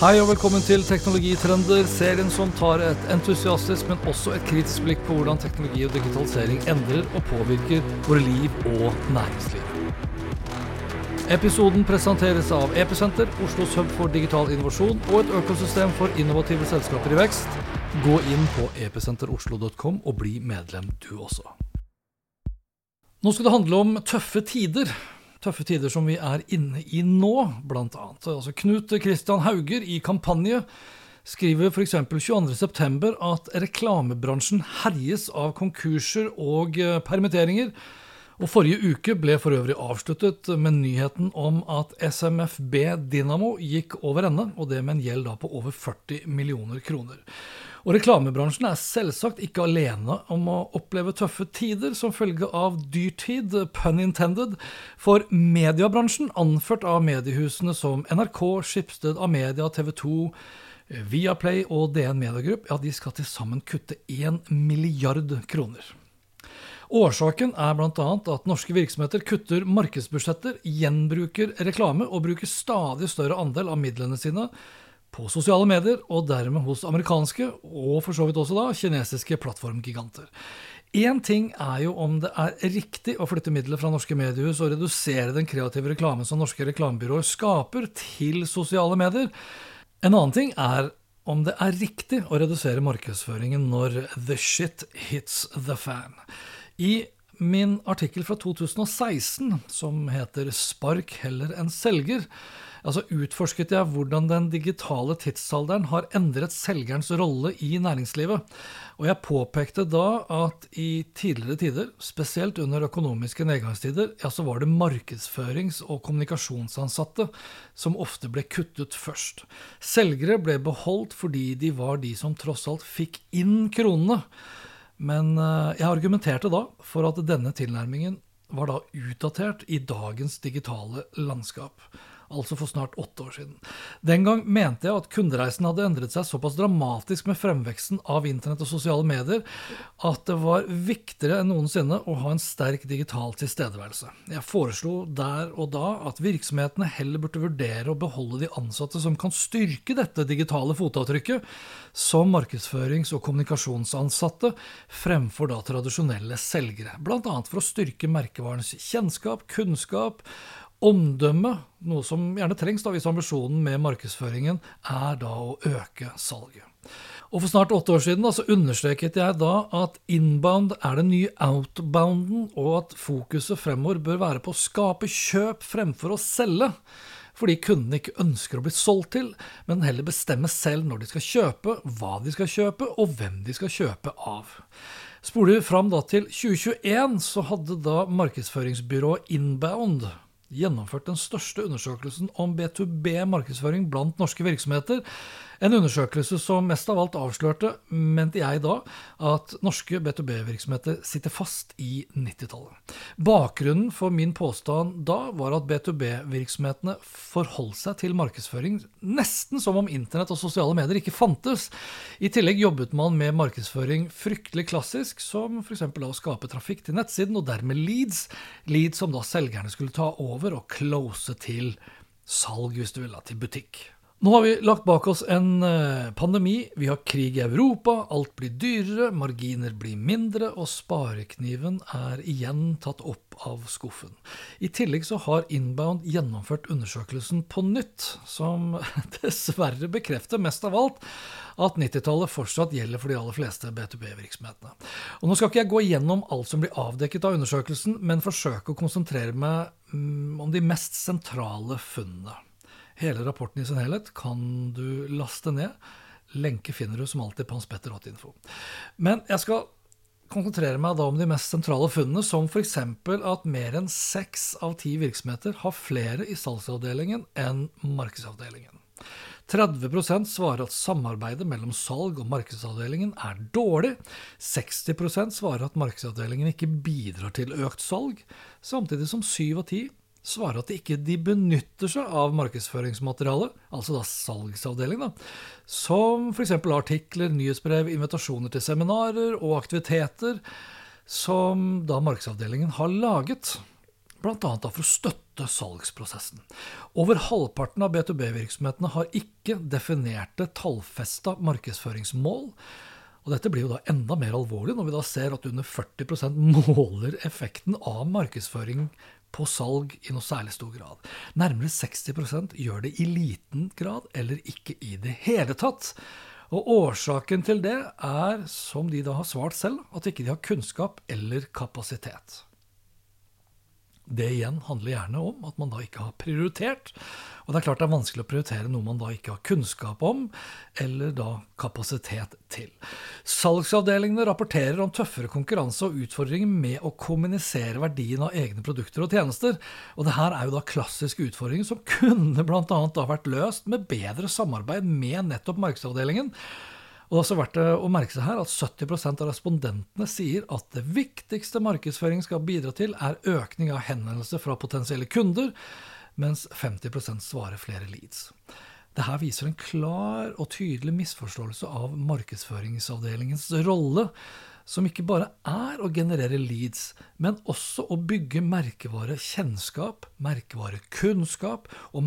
Hei og velkommen til Teknologitrender, serien som tar et entusiastisk, men også et kritisk blikk på hvordan teknologi og digitalisering endrer og påvirker våre liv og næringsliv. Episoden presenteres av Episenter, Oslos hub for digital innovasjon og et økosystem for innovative selskaper i vekst. Gå inn på episenteroslo.com og bli medlem du også. Nå skal det handle om tøffe tider. Tøffe tider som vi er inne i nå, annet. Altså Knut Christian Hauger i Kampanje skriver f.eks. 22.9 at reklamebransjen herjes av konkurser og eh, permitteringer. Og Forrige uke ble for øvrig avsluttet med nyheten om at SMFB Dynamo gikk over ende, og det med en gjeld da på over 40 millioner kroner. Og Reklamebransjen er selvsagt ikke alene om å oppleve tøffe tider som følge av dyrtid, pun intended, for mediebransjen, anført av mediehusene som NRK, Skipsted, Amedia, TV 2, Viaplay og DN Media Group, ja, de skal til sammen kutte 1 milliard kroner. Årsaken er bl.a. at norske virksomheter kutter markedsbudsjetter, gjenbruker reklame og bruker stadig større andel av midlene sine på sosiale medier, og dermed hos amerikanske, og for så vidt også da, kinesiske plattformgiganter. Én ting er jo om det er riktig å flytte midler fra norske mediehus og redusere den kreative reklame som norske reklamebyråer skaper, til sosiale medier. En annen ting er om det er riktig å redusere markedsføringen når the shit hits the fan. I min artikkel fra 2016, som heter 'Spark heller enn selger', altså utforsket jeg hvordan den digitale tidsalderen har endret selgerens rolle i næringslivet. Og jeg påpekte da at i tidligere tider, spesielt under økonomiske nedgangstider, ja, så var det markedsførings- og kommunikasjonsansatte som ofte ble kuttet først. Selgere ble beholdt fordi de var de som tross alt fikk inn kronene. Men eh, jeg argumenterte da for at denne tilnærmingen var da utdatert i dagens digitale landskap altså for snart åtte år siden. Den gang mente jeg at kundereisen hadde endret seg såpass dramatisk med fremveksten av internett og sosiale medier at det var viktigere enn noensinne å ha en sterk digital tilstedeværelse. Jeg foreslo der og da at virksomhetene heller burde vurdere å beholde de ansatte som kan styrke dette digitale fotavtrykket, som markedsførings- og kommunikasjonsansatte, fremfor da tradisjonelle selgere. Bl.a. for å styrke merkevarens kjennskap, kunnskap Omdømme, noe som gjerne trengs da hvis ambisjonen med markedsføringen er da å øke salget. Og For snart åtte år siden da, så understreket jeg da at inbound er den nye outbounden, og at fokuset fremover bør være på å skape kjøp fremfor å selge. Fordi kundene ikke ønsker å bli solgt til, men heller bestemme selv når de skal kjøpe, hva de skal kjøpe, og hvem de skal kjøpe av. Spoler vi fram da til 2021, så hadde da markedsføringsbyrået Inbound gjennomført den største undersøkelsen om B2B-markedsføring blant norske virksomheter. En undersøkelse som mest av alt avslørte, mente jeg da, at norske B2B-virksomheter sitter fast i 90-tallet. Bakgrunnen for min påstand da var at B2B-virksomhetene forholdt seg til markedsføring nesten som om internett og sosiale medier ikke fantes. I tillegg jobbet man med markedsføring fryktelig klassisk, som f.eks. å skape trafikk til nettsiden, og dermed leads. Leads som da selgerne skulle ta over og close til salg, hvis du vil, til butikk. Nå har vi lagt bak oss en eh, pandemi, vi har krig i Europa, alt blir dyrere, marginer blir mindre, og sparekniven er igjen tatt opp av skuffen. I tillegg så har Inbound gjennomført undersøkelsen på nytt, som dessverre bekrefter mest av alt at 90-tallet fortsatt gjelder for de aller fleste B2B-virksomhetene. Og Nå skal ikke jeg gå gjennom alt som blir avdekket av undersøkelsen, men forsøke å konsentrere meg mm, om de mest sentrale funnene. Hele rapporten i sin helhet kan du laste ned. Lenke finner du som alltid på hanspetter.info. Men jeg skal konsentrere meg da om de mest sentrale funnene, som f.eks. at mer enn seks av ti virksomheter har flere i salgsavdelingen enn markedsavdelingen. 30% svarer at samarbeidet mellom salg og markedsavdelingen er dårlig. 60% svarer at markedsavdelingen ikke bidrar til økt salg, samtidig som 7 av 10 svarer at de ikke de benytter seg av markedsføringsmateriale, altså da salgsavdeling, da, som f.eks. artikler, nyhetsbrev, invitasjoner til seminarer og aktiviteter som da markedsavdelingen har laget bl.a. for å støtte salgsprosessen. Over halvparten av B2B-virksomhetene har ikke definerte tallfesta markedsføringsmål. Og dette blir jo da enda mer alvorlig når vi da ser at under 40% måler effekten av markedsføring på salg i noe særlig stor grad. Nærmere 60% gjør det i liten grad eller ikke i det hele tatt. Og årsaken til det er, som de da har svart selv, at ikke de har kunnskap eller kapasitet. Det igjen handler gjerne om at man da ikke har prioritert. Og det er klart det er vanskelig å prioritere noe man da ikke har kunnskap om, eller da kapasitet til. Salgsavdelingene rapporterer om tøffere konkurranse og utfordringer med å kommunisere verdien av egne produkter og tjenester. Og det her er jo da klassiske utfordringer som kunne bl.a. vært løst med bedre samarbeid med nettopp markedsavdelingen. Og det er også verdt å merke seg her at 70% av respondentene sier at det viktigste markedsføring skal bidra til, er økning av henvendelser fra potensielle kunder, mens 50% svarer flere leads. Dette viser en klar og tydelig misforståelse av markedsføringsavdelingens rolle, som ikke bare er å generere leads, men også å bygge merkevarekjennskap, merkevarekunnskap og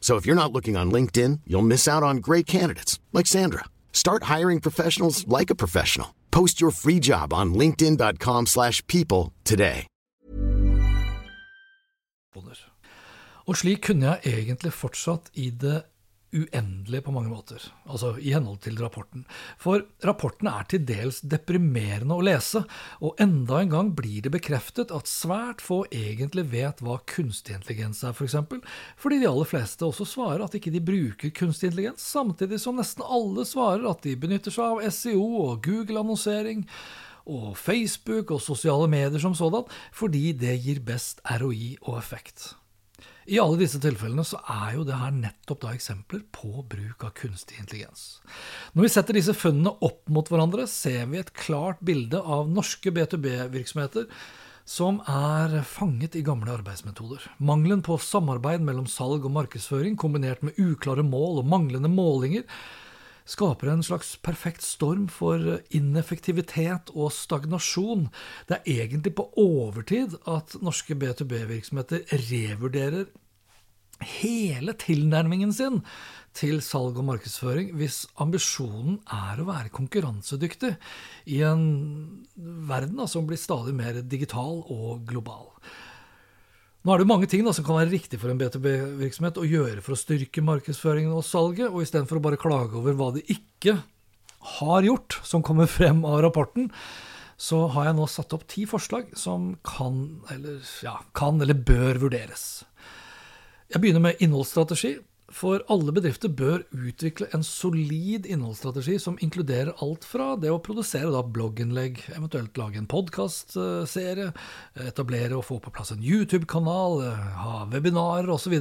So if you're not looking on LinkedIn, you'll miss out on great candidates like Sandra. Start hiring professionals like a professional. Post your free job on linkedin.com/people today. Og slik kunne jeg egentlig fortsatt i det uendelig på mange måter, altså i henhold til rapporten. For rapporten er til dels deprimerende å lese, og enda en gang blir det bekreftet at svært få egentlig vet hva kunstig intelligens er, f.eks., for eksempel, fordi de aller fleste også svarer at ikke de bruker kunstig intelligens, samtidig som nesten alle svarer at de benytter seg av SEO og Google-annonsering og Facebook og sosiale medier som sådan, fordi det gir best ROI og effekt. I alle disse tilfellene så er jo det her nettopp da eksempler på bruk av kunstig intelligens. Når vi setter disse funnene opp mot hverandre, ser vi et klart bilde av norske B2B-virksomheter som er fanget i gamle arbeidsmetoder. Mangelen på samarbeid mellom salg og markedsføring, kombinert med uklare mål og manglende målinger, skaper en slags perfekt storm for ineffektivitet og stagnasjon. Det er egentlig på overtid at norske B2B-virksomheter revurderer hele tilnærmingen sin til salg og markedsføring hvis ambisjonen er å være konkurransedyktig i en verden som blir stadig mer digital og global. Nå er det mange ting da, som kan være riktig for en B2B-virksomhet å gjøre for å styrke markedsføringen og salget, og istedenfor å bare klage over hva de ikke har gjort, som kommer frem av rapporten, så har jeg nå satt opp ti forslag som kan eller, ja, kan eller bør vurderes. Jeg begynner med innholdsstrategi. For alle bedrifter bør utvikle en solid innholdsstrategi som inkluderer alt fra det å produsere blogginnlegg, eventuelt lage en podkastserie, etablere og få på plass en YouTube-kanal, ha webinarer osv.,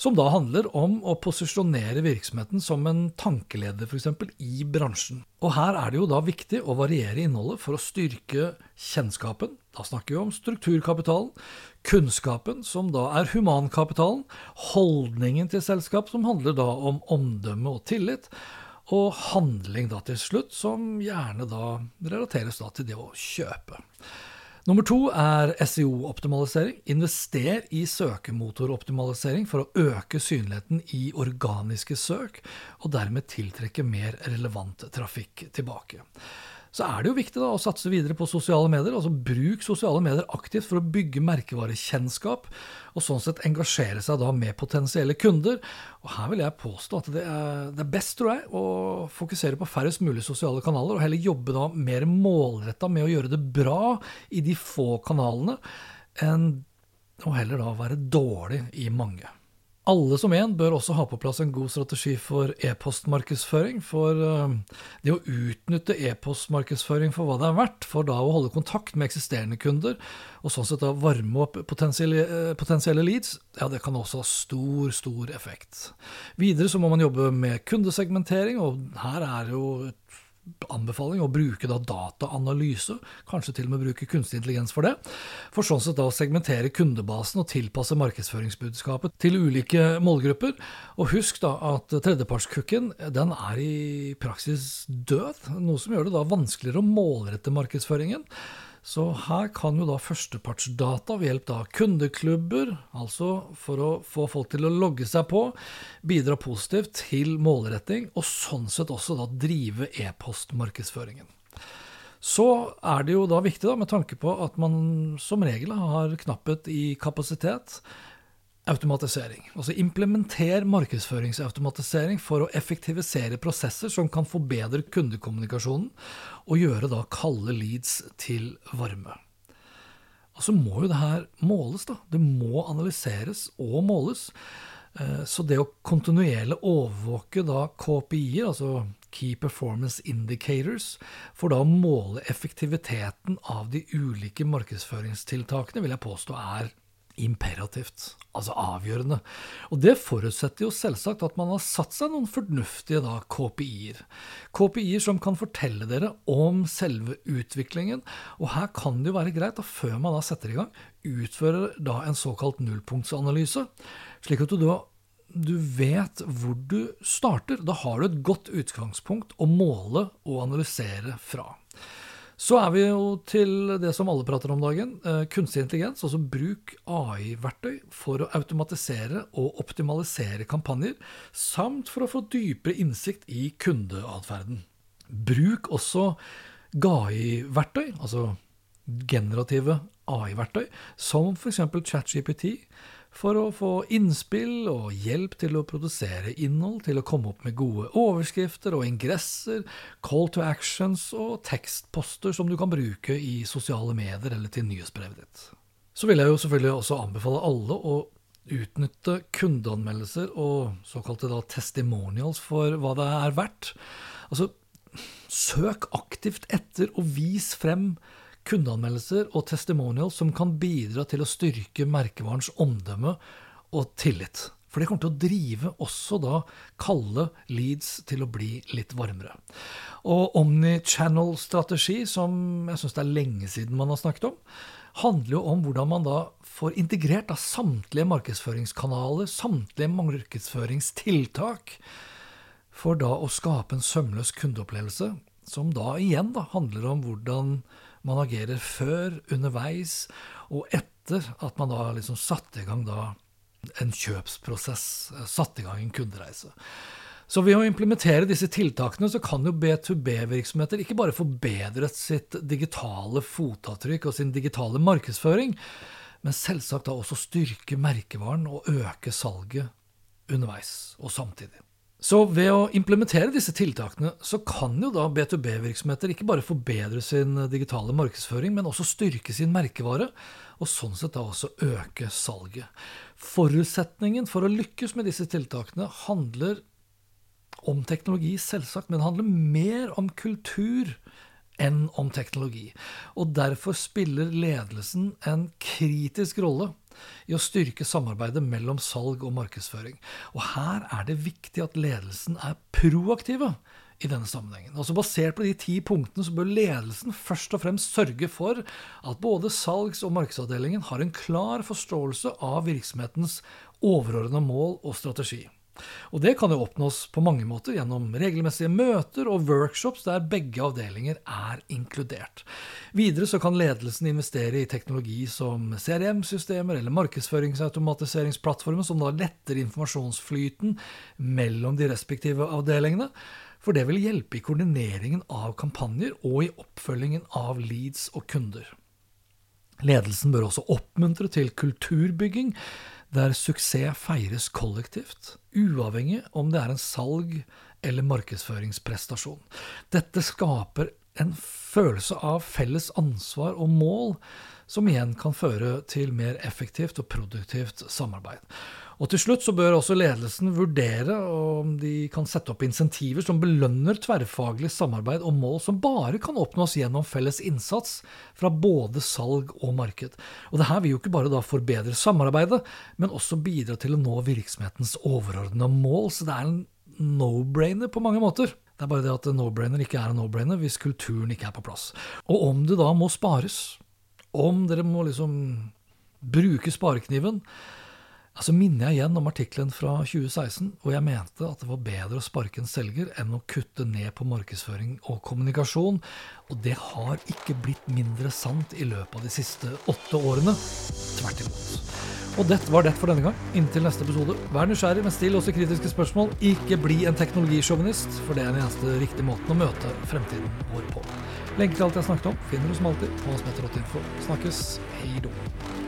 som da handler om å posisjonere virksomheten som en tankeleder f.eks. i bransjen. Og her er det jo da viktig å variere innholdet for å styrke kjennskapen, da snakker vi om strukturkapitalen, kunnskapen, som da er humankapitalen, holdningen til selskap, som handler da om omdømme og tillit, og handling da til slutt, som gjerne da relateres da til det å kjøpe. Nummer to er SEO-optimalisering. Invester i søkemotoroptimalisering for å øke synligheten i organiske søk, og dermed tiltrekke mer relevant trafikk tilbake. Så er det jo viktig da, å satse videre på sosiale medier. altså Bruk sosiale medier aktivt for å bygge merkevarekjennskap, og sånn sett engasjere seg da med potensielle kunder. Og Her vil jeg påstå at det er, det er best, tror jeg, å fokusere på færrest mulig sosiale kanaler, og heller jobbe da mer målretta med å gjøre det bra i de få kanalene, enn å heller da være dårlig i mange. Alle som en bør også ha på plass en god strategi for e-postmarkedsføring. For eh, det å utnytte e-postmarkedsføring for hva det er verdt, for da å holde kontakt med eksisterende kunder, og sånn sett da varme opp potensielle, eh, potensielle leads, ja, det kan også ha stor, stor effekt. Videre så må man jobbe med kundesegmentering, og her er jo et anbefaling å bruke da dataanalyse, kanskje til og med bruke kunstig intelligens for det, for sånn sett da å segmentere kundebasen og tilpasse markedsføringsbudskapet til ulike målgrupper. Og husk da at tredjepartskukken den er i praksis død, noe som gjør det da vanskeligere å målrette markedsføringen. Så her kan jo da førstepartsdata ved hjelp av kundeklubber, altså for å få folk til å logge seg på, bidra positivt til målretting, og sånn sett også da drive e-postmarkedsføringen. Så er det jo da viktig, da, med tanke på at man som regel har knapphet i kapasitet, automatisering. Altså implementer markedsføringsautomatisering for å effektivisere prosesser som kan forbedre kundekommunikasjonen, og gjøre da kalde leads til varme. Og så må jo det her måles, da. Det må analyseres og måles. Eh, så det å kontinuerlig overvåke da KPI-er, altså Key Performance Indicators, for da å måle effektiviteten av de ulike markedsføringstiltakene, vil jeg påstå er imperativt, altså avgjørende. Og det forutsetter jo selvsagt at man har satt seg noen fornuftige KPI-er. KPI-er som kan fortelle dere om selve utviklingen. Og her kan det jo være greit, da, før man da setter i gang, utfører da en såkalt nullpunktsanalyse, slik at du da du vet hvor du starter. Da har du et godt utgangspunkt å måle og analysere fra. Så er vi jo til det som alle prater om dagen, eh, kunstig intelligens. Altså bruk AI-verktøy for å automatisere og optimalisere kampanjer, samt for å få dypere innsikt i kundeatferden. Bruk også GAI-verktøy, altså generative AI-verktøy, som f.eks. ChatGPT, for å få innspill og hjelp til å produsere innhold, til å komme opp med gode overskrifter og ingresser, call to actions og tekstposter som du kan bruke i sosiale medier eller til nyhetsbrevet ditt. Så vil jeg jo selvfølgelig også anbefale alle å utnytte kundeanmeldelser og såkalte da testimonials for hva det er verdt. Altså, søk aktivt etter og vis frem kundeanmeldelser og testimonials som kan bidra til å styrke merkevarens omdømme og tillit. For det kommer til å drive også da kalde leads til å bli litt varmere. Og omni-channel-strategi, som jeg syns det er lenge siden man har snakket om, handler jo om hvordan man da får integrert da samtlige markedsføringskanaler, samtlige markedsføringstiltak, for da å skape en sømløs kundeopplevelse, som da igjen da handler om hvordan man agerer før, underveis og etter at man da liksom satte i gang da en kjøpsprosess, eh, satte i gang en kundereise. Så ved å implementere disse tiltakene så kan jo B2B-virksomheter ikke bare forbedret sitt digitale fotavtrykk og sin digitale markedsføring, men selvsagt da også styrke merkevaren og øke salget underveis og samtidig. Så ved å implementere disse tiltakene, så kan jo da B2B-virksomheter ikke bare forbedre sin digitale markedsføring, men også styrke sin merkevare, og sånn sett da også øke salget. Forutsetningen for å lykkes med disse tiltakene handler om teknologi, selvsagt, men handler mer om kultur enn om teknologi. Og derfor spiller ledelsen en kritisk rolle i å styrke samarbeidet mellom salg og markedsføring. Og her er det viktig at ledelsen er proaktive i denne sammenhengen. Altså Basert på de ti punktene så bør ledelsen først og fremst sørge for at både salgs- og markedsavdelingen har en klar forståelse av virksomhetens overordna mål og strategi. Og det kan jo oppnås på mange måter gjennom regelmessige møter og workshops der begge avdelinger er inkludert. Videre så kan ledelsen investere i teknologi som CRM-systemer eller markedsføringsautomatiseringsplattformer som da letter informasjonsflyten mellom de respektive avdelingene. For det vil hjelpe i koordineringen av kampanjer og i oppfølgingen av leads og kunder. Ledelsen bør også oppmuntre til kulturbygging, der suksess feires kollektivt, uavhengig om det er en salg- eller markedsføringsprestasjon. Dette skaper en følelse av felles ansvar og mål, som igjen kan føre til mer effektivt og produktivt samarbeid. Og til slutt så bør også ledelsen vurdere om de kan sette opp insentiver som belønner tverrfaglig samarbeid og mål som bare kan oppnås gjennom felles innsats fra både salg og marked. Og det her vil jo ikke bare da forbedre samarbeidet, men også bidra til å nå virksomhetens overordna mål. Så det er en no-brainer på mange måter. Det er bare det at no-brainer ikke er en no-brainer hvis kulturen ikke er på plass. Og om det da må spares, om dere må liksom bruke sparekniven, så minner jeg igjen om artikkelen fra 2016, hvor jeg mente at det var bedre å sparke en selger enn å kutte ned på markedsføring og kommunikasjon. Og det har ikke blitt mindre sant i løpet av de siste åtte årene. Tvert imot. Og dette var det for denne gang. Inntil neste episode, vær nysgjerrig, men still også kritiske spørsmål. Ikke bli en teknologisjåvinist, for det er den eneste riktige måten å møte fremtiden vår på. Lenke til alt jeg snakket om finner du som alltid på smetter.info. Snakkes. Hei då.